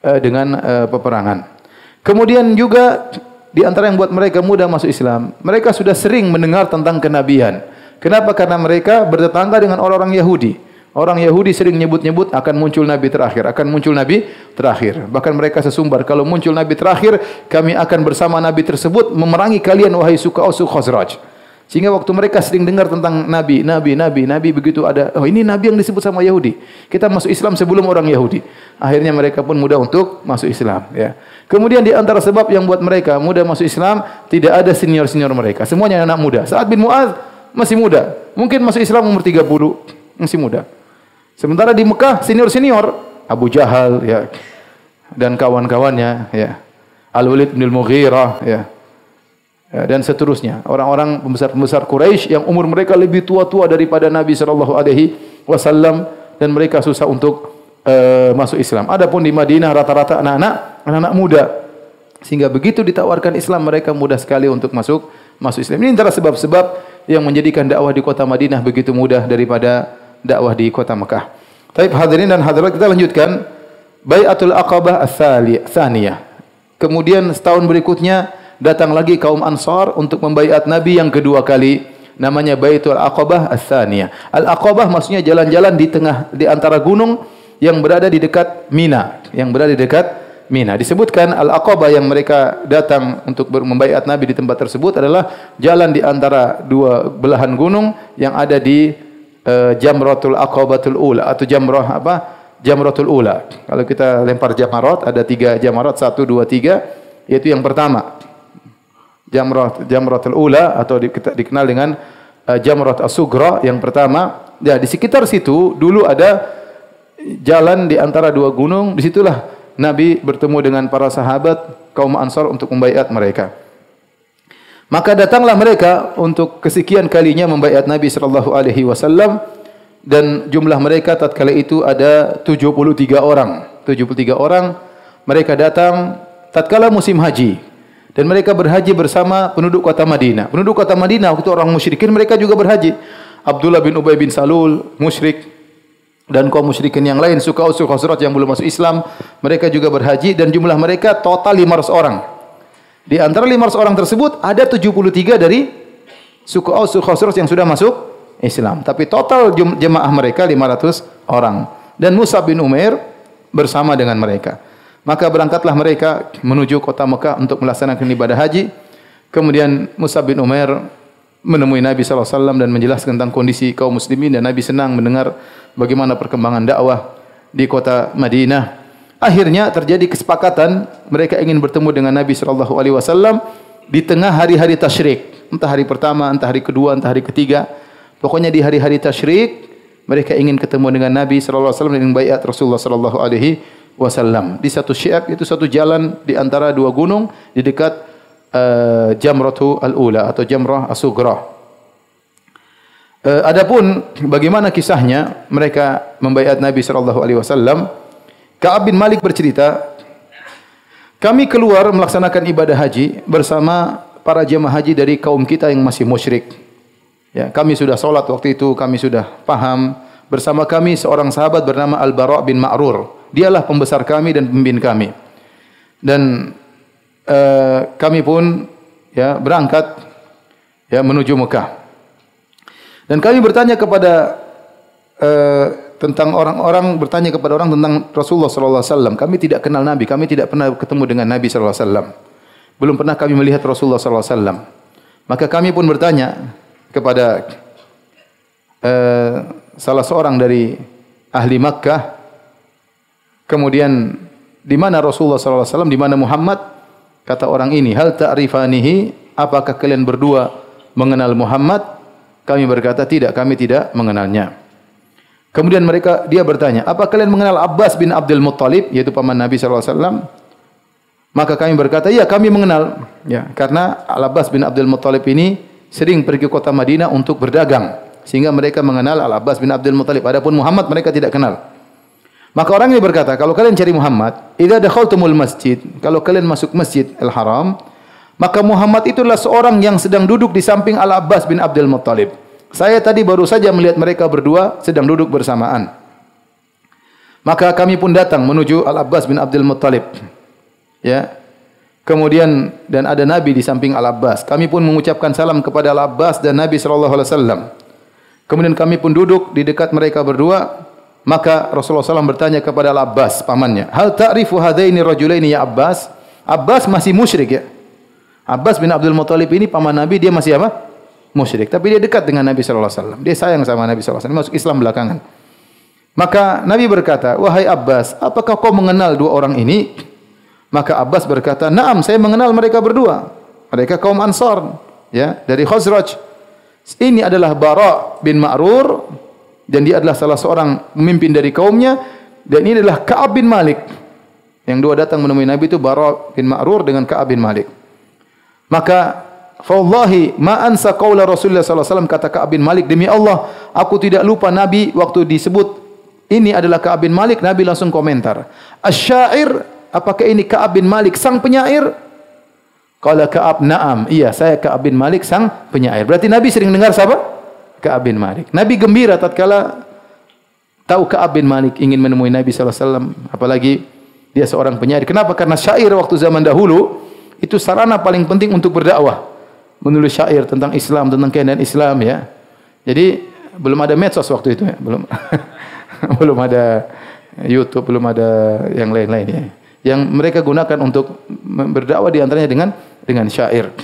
uh, dengan uh, peperangan. Kemudian juga di antara yang buat mereka mudah masuk Islam, mereka sudah sering mendengar tentang kenabian. Kenapa? Karena mereka bertetangga dengan orang-orang Yahudi. Orang Yahudi sering nyebut-nyebut akan muncul Nabi terakhir, akan muncul Nabi terakhir. Bahkan mereka sesumbar, kalau muncul Nabi terakhir, kami akan bersama Nabi tersebut memerangi kalian, wahai suka Usuk Khazraj. Sehingga waktu mereka sering dengar tentang Nabi, Nabi, Nabi, Nabi begitu ada, oh ini Nabi yang disebut sama Yahudi. Kita masuk Islam sebelum orang Yahudi. Akhirnya mereka pun mudah untuk masuk Islam. Ya. Kemudian di antara sebab yang buat mereka mudah masuk Islam, tidak ada senior-senior mereka. Semuanya anak muda. Saat bin Mu'ad masih muda. Mungkin masuk Islam umur 30, masih muda. Sementara di Mekah senior-senior, Abu Jahal ya, dan kawan-kawannya. Ya. Al-Walid bin Al-Mughirah. Ya ya, dan seterusnya. Orang-orang pembesar-pembesar Quraisy yang umur mereka lebih tua-tua daripada Nabi sallallahu alaihi wasallam dan mereka susah untuk uh, masuk Islam. Adapun di Madinah rata-rata anak-anak, anak-anak muda. Sehingga begitu ditawarkan Islam mereka mudah sekali untuk masuk masuk Islam. Ini antara sebab-sebab yang menjadikan dakwah di kota Madinah begitu mudah daripada dakwah di kota Mekah. Tapi hadirin dan hadirat kita lanjutkan Bai'atul Aqabah Ats-Tsaniyah. Kemudian setahun berikutnya datang lagi kaum Ansar untuk membaiat Nabi yang kedua kali namanya Baitul Aqabah Ats-Tsaniyah. Al-Aqabah maksudnya jalan-jalan di tengah di antara gunung yang berada di dekat Mina, yang berada di dekat Mina. Disebutkan Al-Aqabah yang mereka datang untuk membaiat Nabi di tempat tersebut adalah jalan di antara dua belahan gunung yang ada di uh, Jamratul Aqabatul Ula atau Jamrah apa? Jamratul Ula. Kalau kita lempar jamarat ada tiga jamarat satu dua tiga yaitu yang pertama jamrah jamratul ula atau dikenal dengan uh, jamrat as-sugra yang pertama ya di sekitar situ dulu ada jalan di antara dua gunung disitulah Nabi bertemu dengan para sahabat kaum Ansar untuk membaiat mereka maka datanglah mereka untuk kesekian kalinya membaiat Nabi sallallahu alaihi wasallam dan jumlah mereka tatkala itu ada 73 orang 73 orang mereka datang tatkala musim haji dan mereka berhaji bersama penduduk kota Madinah. Penduduk kota Madinah waktu orang musyrikin mereka juga berhaji. Abdullah bin Ubay bin Salul musyrik dan kaum musyrikin yang lain suka usul khosrat yang belum masuk Islam mereka juga berhaji dan jumlah mereka total 500 orang. Di antara 500 orang tersebut ada 73 dari suku Aus Khosraj yang sudah masuk Islam. Tapi total jemaah mereka 500 orang. Dan Musa bin Umair bersama dengan mereka. Maka berangkatlah mereka menuju kota Mekah untuk melaksanakan ibadah haji. Kemudian Musa bin Umair menemui Nabi SAW dan menjelaskan tentang kondisi kaum muslimin dan Nabi senang mendengar bagaimana perkembangan dakwah di kota Madinah. Akhirnya terjadi kesepakatan mereka ingin bertemu dengan Nabi SAW di tengah hari-hari tasyrik. Entah hari pertama, entah hari kedua, entah hari ketiga. Pokoknya di hari-hari tasyrik mereka ingin ketemu dengan Nabi SAW dan ingin bayat Rasulullah SAW wasallam di satu syiab itu satu jalan di antara dua gunung di dekat uh, Jamratu al-Ula atau Jamrah as-Sughra. Uh, adapun bagaimana kisahnya mereka membaiat Nabi sallallahu alaihi wasallam Ka'ab bin Malik bercerita kami keluar melaksanakan ibadah haji bersama para jemaah haji dari kaum kita yang masih musyrik. Ya, kami sudah solat waktu itu, kami sudah paham. Bersama kami seorang sahabat bernama Al-Bara' bin Ma'rur dialah pembesar kami dan pemimpin kami. Dan uh, kami pun ya berangkat ya menuju Mekah. Dan kami bertanya kepada uh, tentang orang-orang bertanya kepada orang tentang Rasulullah sallallahu alaihi wasallam. Kami tidak kenal Nabi, kami tidak pernah ketemu dengan Nabi sallallahu alaihi wasallam. Belum pernah kami melihat Rasulullah sallallahu alaihi wasallam. Maka kami pun bertanya kepada uh, salah seorang dari ahli Makkah kemudian di mana Rasulullah sallallahu alaihi wasallam, di mana Muhammad? Kata orang ini, "Hal ta'rifanihi? Apakah kalian berdua mengenal Muhammad?" Kami berkata, "Tidak, kami tidak mengenalnya." Kemudian mereka dia bertanya, apa kalian mengenal Abbas bin Abdul Muttalib, yaitu paman Nabi sallallahu alaihi wasallam? Maka kami berkata, iya kami mengenal. Ya, karena Al Abbas bin Abdul Muttalib ini sering pergi ke kota Madinah untuk berdagang, sehingga mereka mengenal Al Abbas bin Abdul Muttalib. Adapun Muhammad mereka tidak kenal. Maka orang ini berkata, kalau kalian cari Muhammad, idza dakhaltumul masjid, kalau kalian masuk Masjid Al Haram, maka Muhammad itulah seorang yang sedang duduk di samping Al Abbas bin Abdul Muttalib. Saya tadi baru saja melihat mereka berdua sedang duduk bersamaan. Maka kami pun datang menuju Al-Abbas bin Abdul Muttalib. Ya. Kemudian dan ada Nabi di samping Al-Abbas. Kami pun mengucapkan salam kepada Al-Abbas dan Nabi sallallahu alaihi wasallam. Kemudian kami pun duduk di dekat mereka berdua. Maka Rasulullah SAW bertanya kepada Al-Abbas, pamannya. Hal ta'rifu hadaini rajulaini ya Abbas? Abbas masih musyrik ya. Abbas bin Abdul Muttalib ini paman Nabi, dia masih apa? Musyrik. Tapi dia dekat dengan Nabi sallallahu alaihi wasallam. Dia sayang sama Nabi sallallahu alaihi wasallam. Masuk Islam belakangan. Maka Nabi berkata, "Wahai Abbas, apakah kau mengenal dua orang ini?" Maka Abbas berkata, "Na'am, saya mengenal mereka berdua. Mereka kaum Ansar, ya, dari Khazraj. Ini adalah Bara bin Ma'rur dan dia adalah salah seorang pemimpin dari kaumnya dan ini adalah Ka'ab bin Malik. Yang dua datang menemui Nabi itu Bara bin Ma'rur dengan Ka'ab bin Malik. Maka Fawallahi ma ansa Rasulullah sallallahu alaihi wasallam kata Ka'ab bin Malik demi Allah aku tidak lupa Nabi waktu disebut ini adalah Ka'ab bin Malik. Nabi langsung komentar Asy-syair apakah ini Ka'ab bin Malik sang penyair? Qala Ka'ab na'am iya saya Ka'ab bin Malik sang penyair. Berarti Nabi sering dengar siapa? Ka'ab bin Malik. Nabi gembira tatkala tahu Ka'ab bin Malik ingin menemui Nabi sallallahu alaihi wasallam apalagi dia seorang penyair. Kenapa? Karena syair waktu zaman dahulu itu sarana paling penting untuk berdakwah menulis syair tentang Islam, tentang keindahan Islam ya. Jadi belum ada medsos waktu itu ya, belum belum ada YouTube, belum ada yang lain-lain ya. Yang mereka gunakan untuk berdakwah di antaranya dengan dengan syair.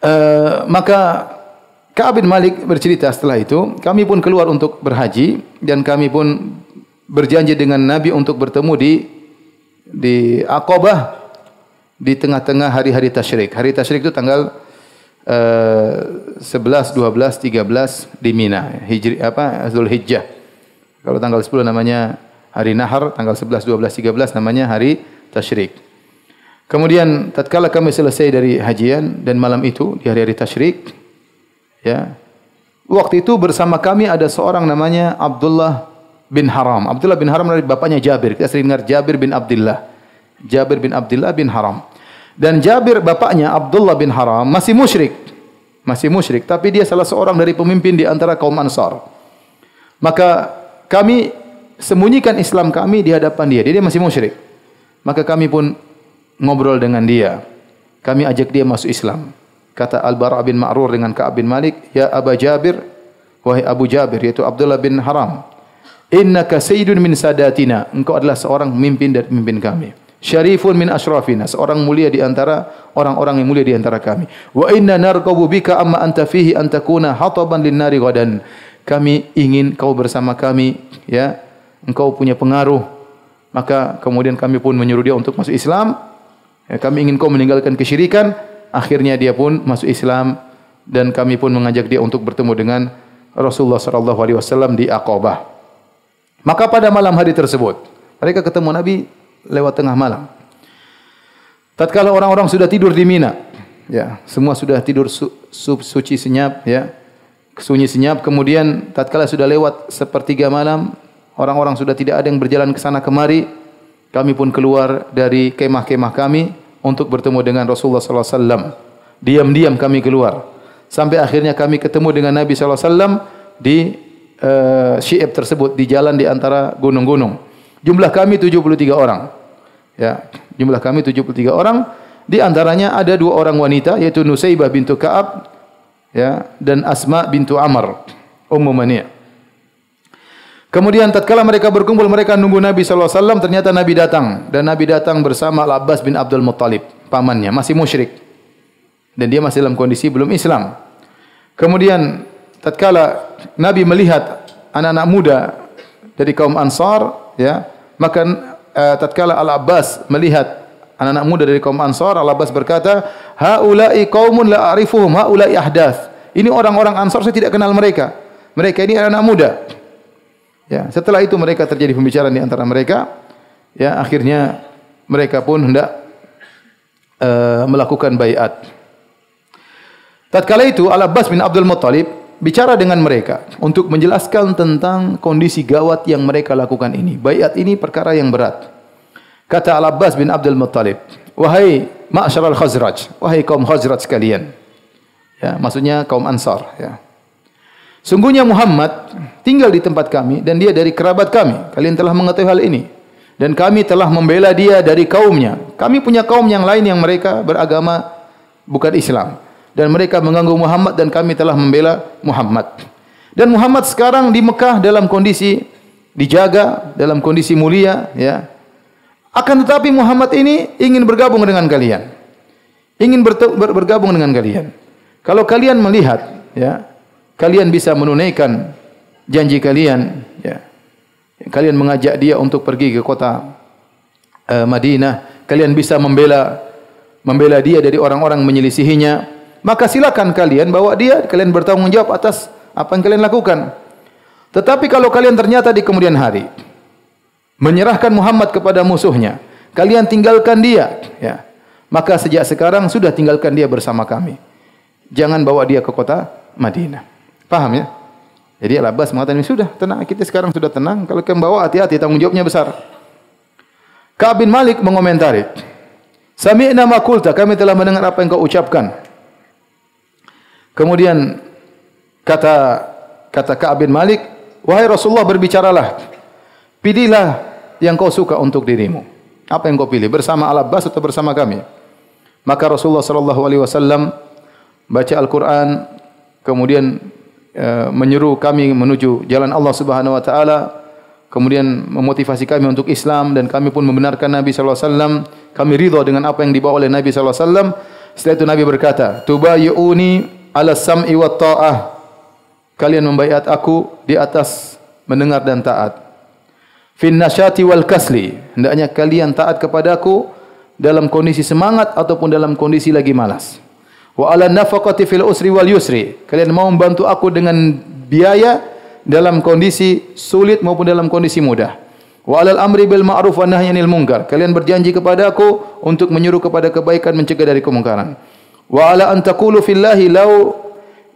Uh, maka Ka'ab bin Malik bercerita setelah itu, kami pun keluar untuk berhaji dan kami pun berjanji dengan Nabi untuk bertemu di di Aqabah di tengah-tengah hari-hari tasyrik. Hari tasyrik itu tanggal uh, 11, 12, 13 di Mina, Hijri apa? Zulhijjah. Kalau tanggal 10 namanya hari Nahar, tanggal 11, 12, 13 namanya hari tasyrik. Kemudian tatkala kami selesai dari hajian dan malam itu di hari-hari tasyrik ya. Waktu itu bersama kami ada seorang namanya Abdullah bin Haram. Abdullah bin Haram dari bapaknya Jabir. Kita sering dengar Jabir bin Abdullah. Jabir bin Abdullah bin Haram. Dan Jabir bapaknya Abdullah bin Haram masih musyrik. Masih musyrik. Tapi dia salah seorang dari pemimpin di antara kaum Ansar. Maka kami sembunyikan Islam kami di hadapan dia. Dia masih musyrik. Maka kami pun ngobrol dengan dia. Kami ajak dia masuk Islam. Kata Al-Bara bin Ma'rur dengan Ka'ab bin Malik. Ya Aba Jabir. Wahai Abu Jabir. Yaitu Abdullah bin Haram. Innaka sayyidun min sadatina. Engkau adalah seorang pemimpin dari pemimpin kami syarifun min ashrafina. Seorang mulia di antara orang-orang yang mulia di antara kami. Wa inna narqabu bika amma anta fihi an takuna hataban lin nari gadan kami ingin kau bersama kami ya. Engkau punya pengaruh. Maka kemudian kami pun menyuruh dia untuk masuk Islam. Ya, kami ingin kau meninggalkan kesyirikan. Akhirnya dia pun masuk Islam dan kami pun mengajak dia untuk bertemu dengan Rasulullah sallallahu alaihi wasallam di Aqabah. Maka pada malam hari tersebut mereka ketemu Nabi lewat tengah malam. Tatkala orang-orang sudah tidur di Mina, ya, semua sudah tidur su, su, suci senyap, ya, sunyi senyap. Kemudian tatkala sudah lewat sepertiga malam, orang-orang sudah tidak ada yang berjalan ke sana kemari. Kami pun keluar dari kemah-kemah kami untuk bertemu dengan Rasulullah sallallahu alaihi wasallam. Diam-diam kami keluar. Sampai akhirnya kami ketemu dengan Nabi sallallahu alaihi wasallam di uh, Syi'ib tersebut di jalan di antara gunung-gunung. Jumlah kami 73 orang. Ya, jumlah kami 73 orang. Di antaranya ada dua orang wanita yaitu Nusaybah bintu Ka'ab ya dan Asma bintu Amr Ummu Mani'. Kemudian tatkala mereka berkumpul mereka nunggu Nabi sallallahu alaihi wasallam ternyata Nabi datang dan Nabi datang bersama Al-Abbas bin Abdul Muttalib pamannya masih musyrik dan dia masih dalam kondisi belum Islam. Kemudian tatkala Nabi melihat anak-anak muda dari kaum Ansar ya maka uh, tatkala Al-Abbas melihat anak-anak muda dari kaum Ansar Al-Abbas berkata haula'i qaumun la a'rifuhum haula'i ahdath ini orang-orang Ansar saya tidak kenal mereka mereka ini anak-anak muda Ya, setelah itu mereka terjadi pembicaraan di antara mereka. Ya, akhirnya mereka pun hendak uh, melakukan bayat. Tatkala itu Al-Abbas bin Abdul Muttalib bicara dengan mereka untuk menjelaskan tentang kondisi gawat yang mereka lakukan ini. Bayat ini perkara yang berat. Kata Al-Abbas bin Abdul Muttalib, "Wahai ma'syaral Khazraj, wahai kaum Khazraj sekalian." Ya, maksudnya kaum Ansar, ya. Sungguhnya Muhammad tinggal di tempat kami dan dia dari kerabat kami. Kalian telah mengetahui hal ini. Dan kami telah membela dia dari kaumnya. Kami punya kaum yang lain yang mereka beragama bukan Islam. Dan mereka mengganggu Muhammad dan kami telah membela Muhammad. Dan Muhammad sekarang di Mekah dalam kondisi dijaga, dalam kondisi mulia. ya. Akan tetapi Muhammad ini ingin bergabung dengan kalian. Ingin bergabung dengan kalian. Kalau kalian melihat, ya, kalian bisa menunaikan janji kalian ya kalian mengajak dia untuk pergi ke kota uh, Madinah kalian bisa membela membela dia dari orang-orang menyelisihinya maka silakan kalian bawa dia kalian bertanggung jawab atas apa yang kalian lakukan tetapi kalau kalian ternyata di kemudian hari menyerahkan Muhammad kepada musuhnya kalian tinggalkan dia ya maka sejak sekarang sudah tinggalkan dia bersama kami jangan bawa dia ke kota Madinah Paham ya? Jadi Al-Abbas mengatakan, sudah tenang, kita sekarang sudah tenang. Kalau kalian bawa hati-hati, tanggung jawabnya besar. Ka'ab bin Malik mengomentari. Sami'na makulta, kami telah mendengar apa yang kau ucapkan. Kemudian kata kata Ka'ab bin Malik, wahai Rasulullah berbicaralah. Pilihlah yang kau suka untuk dirimu. Apa yang kau pilih? Bersama Al-Abbas atau bersama kami? Maka Rasulullah sallallahu alaihi wasallam baca Al-Quran, kemudian Ya, menyeru kami menuju jalan Allah Subhanahu wa taala kemudian memotivasi kami untuk Islam dan kami pun membenarkan Nabi sallallahu alaihi wasallam kami ridha dengan apa yang dibawa oleh Nabi sallallahu alaihi wasallam setelah itu Nabi berkata tubayuni ala sam'i wa ta'ah. Kalian membaiat aku di atas mendengar dan taat. Fin nasyati wal kasli. Hendaknya kalian taat kepadaku dalam kondisi semangat ataupun dalam kondisi lagi malas. Wa ala nafaqati fil usri wal yusri. Kalian mau membantu aku dengan biaya dalam kondisi sulit maupun dalam kondisi mudah. Wa alal amri bil ma'ruf wa nahyi anil munkar. Kalian berjanji kepada aku untuk menyuruh kepada kebaikan mencegah dari kemungkaran wa ala an taqulu fillahi law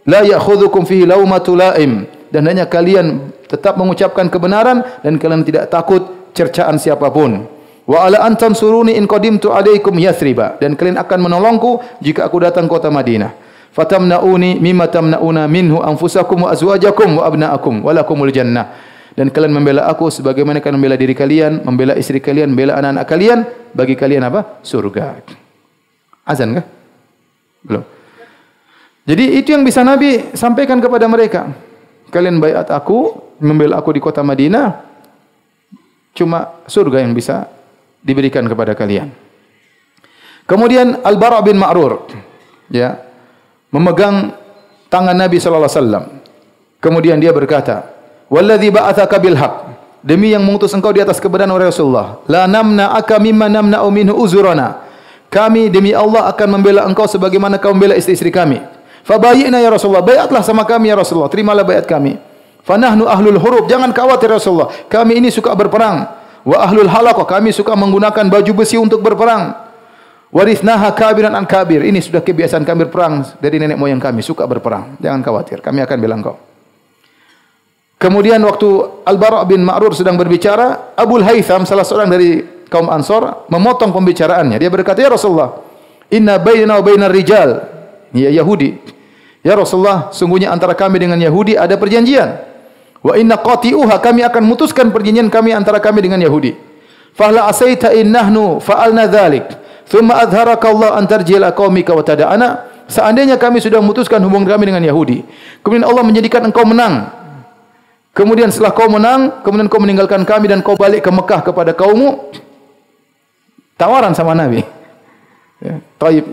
la ya'khudhukum fihi lawmatu la'im dan hanya kalian tetap mengucapkan kebenaran dan kalian tidak takut cercaan siapapun Wa ala antan suruni in qadimtu alaikum yathriba dan kalian akan menolongku jika aku datang kota Madinah. Fatamnauni mimma tamnauna minhu anfusakum wa azwajakum wa abnaakum wa lakumul jannah. Dan kalian membela aku sebagaimana kalian membela diri kalian, membela istri kalian, membela anak-anak kalian, bagi kalian apa? Surga. Azan kah? Belum. Jadi itu yang bisa Nabi sampaikan kepada mereka. Kalian bayat aku, membela aku di kota Madinah, cuma surga yang bisa diberikan kepada kalian. Kemudian Al-Bara bin Ma'rur ya memegang tangan Nabi wasallam. Kemudian dia berkata, "Wallazi ba'atsaka bil haqq" Demi yang mengutus engkau di atas kebenaran Rasulullah. La namna aka mimma namna'u minhu uzurana. Kami demi Allah akan membela engkau sebagaimana kau membela istri-istri kami. Fabayyina ya Rasulullah. Bayatlah sama kami ya Rasulullah. Terimalah bayat kami. Fanahnu ahlul hurub. Jangan khawatir ya Rasulullah. Kami ini suka berperang wa ahlul halaqah kami suka menggunakan baju besi untuk berperang warithnaha kabiran an kabir ini sudah kebiasaan kami berperang dari nenek moyang kami suka berperang jangan khawatir kami akan bilang kau kemudian waktu al-bara bin ma'rur sedang berbicara abul haytham salah seorang dari kaum ansor memotong pembicaraannya dia berkata ya rasulullah inna bainana wa bainar rijal ya yahudi ya rasulullah sungguhnya antara kami dengan yahudi ada perjanjian Wa inna qati'uha kami akan mutuskan perjanjian kami antara kami dengan Yahudi. Fahla asaita innahnu fa'alna dhalik. Thumma adharaka Allah an tarjila qaumika wa tada'ana. Seandainya kami sudah memutuskan hubungan kami dengan Yahudi. Kemudian Allah menjadikan engkau menang. Kemudian setelah kau menang, kemudian kau meninggalkan kami dan kau balik ke Mekah kepada kaummu. Tawaran sama Nabi. Ya, Taib,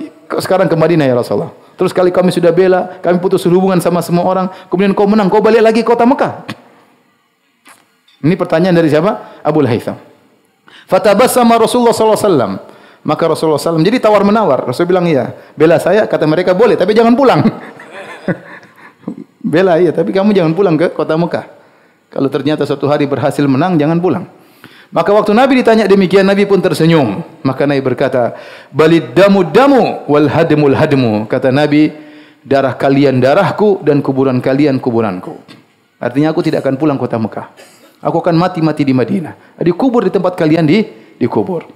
sekarang ke Madinah ya Rasulullah. Terus kali kami sudah bela, kami putus hubungan sama semua orang, kemudian kau menang, kau balik lagi kota Mekah. Ini pertanyaan dari siapa? Abu Haytham. Fatabassama Rasulullah sallallahu alaihi wasallam. Maka Rasulullah SAW jadi tawar menawar. Rasul bilang iya. Bela saya kata mereka boleh tapi jangan pulang. Bela iya tapi kamu jangan pulang ke kota Mekah. Kalau ternyata suatu hari berhasil menang jangan pulang. Maka waktu Nabi ditanya demikian Nabi pun tersenyum. Maka Nabi berkata, "Balid damu damu wal hadmul hadmu." Kata Nabi, "Darah kalian darahku dan kuburan kalian kuburanku." Artinya aku tidak akan pulang kota Mekah. Aku akan mati-mati di Madinah. Dikubur di tempat kalian di dikubur.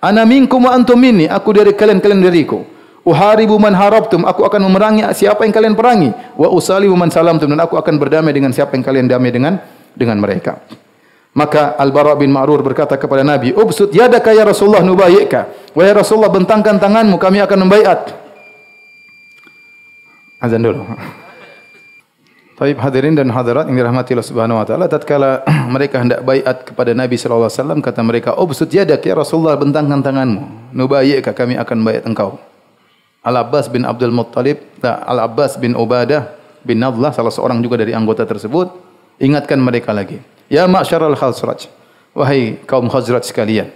Ana minkum wa antum minni, aku dari kalian kalian dariku. Uharibu man harabtum, aku akan memerangi siapa yang kalian perangi. Wa usalimu man salamtum dan aku akan berdamai dengan siapa yang kalian damai dengan dengan mereka. Maka Al-Bara bin Ma'rur berkata kepada Nabi, "Ubsut yadaka ya Rasulullah nubayyika." Wahai Rasulullah, bentangkan tanganmu, kami akan membaiat. Azan dulu. Taib hadirin dan hadirat yang dirahmati Allah Subhanahu wa taala tatkala mereka hendak baiat kepada Nabi sallallahu alaihi wasallam kata mereka ubsut yadak ya Rasulullah bentangkan tanganmu nubayyika kami akan baiat engkau Al Abbas bin Abdul Muttalib Al Abbas bin Ubadah bin Nadlah salah seorang juga dari anggota tersebut ingatkan mereka lagi ya ma'syaral khazraj wahai kaum khazraj sekalian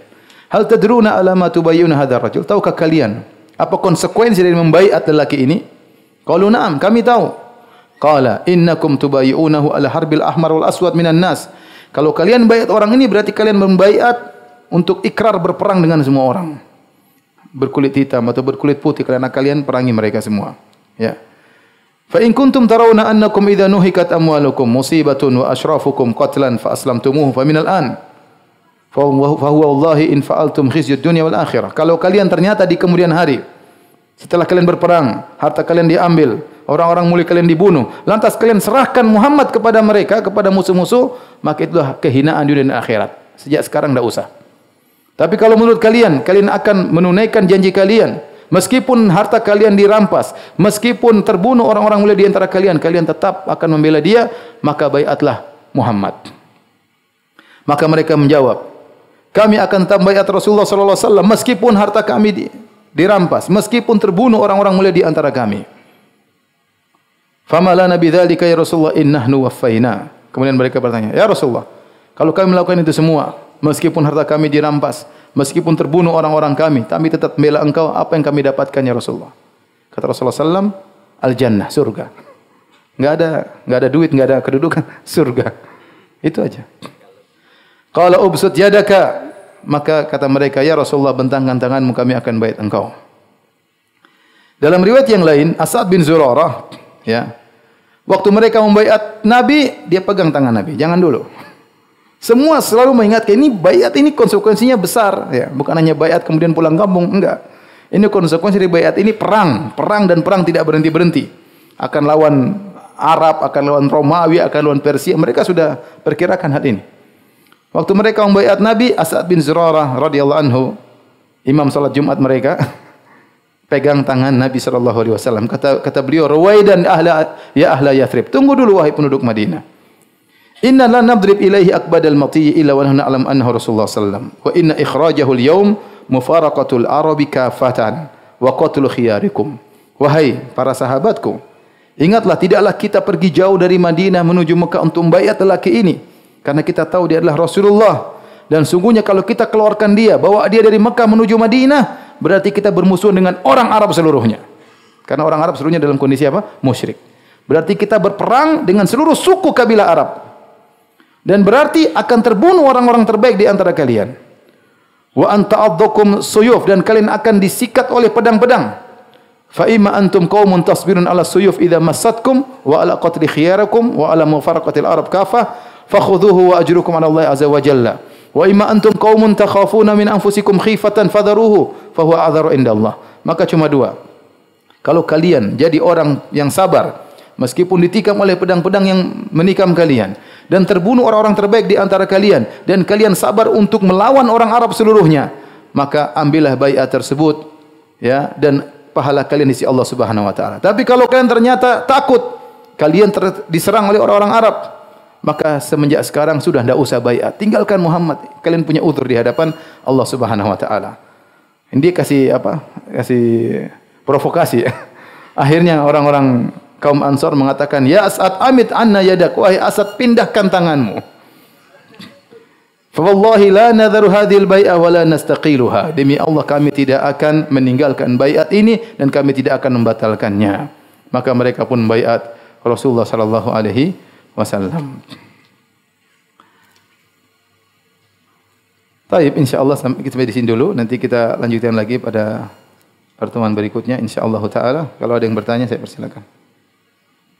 hal tadruna ala ma tubayyuna hadzal rajul tahukah kalian apa konsekuensi dari membaiat lelaki ini qalu na'am kami tahu Qala innakum tubayyunahu ala harbil ahmar wal aswad minan nas. Kalau kalian bayat orang ini berarti kalian membayat untuk ikrar berperang dengan semua orang. Berkulit hitam atau berkulit putih kerana kalian perangi mereka semua. Ya. Fa in kuntum tarawna annakum idza nuhikat amwalukum musibatun wa ashrafukum qatlan fa aslamtumuhu fa minal an fa huwa wallahi in fa'altum khizyud dunya wal akhirah. Kalau kalian ternyata di kemudian hari setelah kalian berperang, harta kalian diambil, orang-orang mulia kalian dibunuh, lantas kalian serahkan Muhammad kepada mereka, kepada musuh-musuh, maka itulah kehinaan dunia dan akhirat. Sejak sekarang tidak usah. Tapi kalau menurut kalian, kalian akan menunaikan janji kalian, meskipun harta kalian dirampas, meskipun terbunuh orang-orang mulia di antara kalian, kalian tetap akan membela dia, maka bayatlah Muhammad. Maka mereka menjawab, kami akan tetap bayat Rasulullah sallallahu alaihi wasallam meskipun harta kami di, dirampas meskipun terbunuh orang-orang mulia di antara kami. Fama lana bidzalika ya Rasulullah innahnu waffaina. Kemudian mereka bertanya, "Ya Rasulullah, kalau kami melakukan itu semua, meskipun harta kami dirampas, meskipun terbunuh orang-orang kami, kami tetap membela engkau, apa yang kami dapatkan ya Rasulullah?" Kata Rasulullah sallam, "Al-jannah, surga." Enggak ada enggak ada duit, enggak ada kedudukan, surga. Itu aja. Qala ubsut yadaka maka kata mereka ya Rasulullah bentangkan tanganmu kami akan bait engkau. Dalam riwayat yang lain Asad bin Zurarah ya. Waktu mereka membaiat Nabi, dia pegang tangan Nabi. Jangan dulu. Semua selalu mengingatkan ini baiat ini konsekuensinya besar ya, bukan hanya baiat kemudian pulang kampung, enggak. Ini konsekuensi dari baiat ini perang, perang dan perang tidak berhenti-berhenti. Akan lawan Arab, akan lawan Romawi, akan lawan Persia. Mereka sudah perkirakan hal ini. Waktu mereka membaiat Nabi, Asad bin Zurarah radhiyallahu anhu, imam salat Jumat mereka, pegang tangan Nabi sallallahu alaihi wasallam. Kata kata beliau, "Rawaidan ahla ya ahla Yathrib." Tunggu dulu wahai penduduk Madinah. Inna la nadrib ilaihi akbadal mati illa wa nahnu na'lam annahu Rasulullah sallam. Wa inna ikhrajahu al-yawm mufaraqatul arabi kafatan wa qatlu khiyarikum. Wahai para sahabatku, ingatlah tidaklah kita pergi jauh dari Madinah menuju Mekah untuk membaiat lelaki ini. Karena kita tahu dia adalah Rasulullah. Dan sungguhnya kalau kita keluarkan dia bawa dia dari Mekah menuju Madinah berarti kita bermusuhan dengan orang Arab seluruhnya. Karena orang Arab seluruhnya dalam kondisi apa? Musyrik. Berarti kita berperang dengan seluruh suku kabilah Arab dan berarti akan terbunuh orang-orang terbaik di antara kalian wa anta addukum suyuf dan kalian akan disikat oleh pedang-pedang fa imma antum qaumun tasbirun ala suyuf idza massatkum wa ala qatli khiyarakum wa ala mufaraqatil arab kafah fakhudhuhu wa ajrukum ala Allah azza wa jalla. Wa imma antum qaumun takhafuna min anfusikum khifatan fadharuhu fa huwa adharu indallah. Maka cuma dua. Kalau kalian jadi orang yang sabar meskipun ditikam oleh pedang-pedang yang menikam kalian dan terbunuh orang-orang terbaik di antara kalian dan kalian sabar untuk melawan orang Arab seluruhnya, maka ambillah baiat tersebut ya dan pahala kalian di sisi Allah Subhanahu wa taala. Tapi kalau kalian ternyata takut kalian diserang oleh orang-orang Arab maka semenjak sekarang sudah tidak usah bayat. Tinggalkan Muhammad. Kalian punya utur di hadapan Allah Subhanahu Wa Taala. Ini kasih apa? Kasih provokasi. Akhirnya orang-orang kaum Ansor mengatakan, Ya As'ad amit anna yadak. Wahai As'ad pindahkan tanganmu. Fawallahi la nadharu hadhil bai'ah wa la nastaqiluha. Demi Allah kami tidak akan meninggalkan baiat ini dan kami tidak akan membatalkannya. Maka mereka pun baiat Rasulullah sallallahu alaihi wasallam. Baik, insyaallah sampai kita di sini dulu. Nanti kita lanjutkan lagi pada pertemuan berikutnya insyaallah taala. Kalau ada yang bertanya saya persilakan.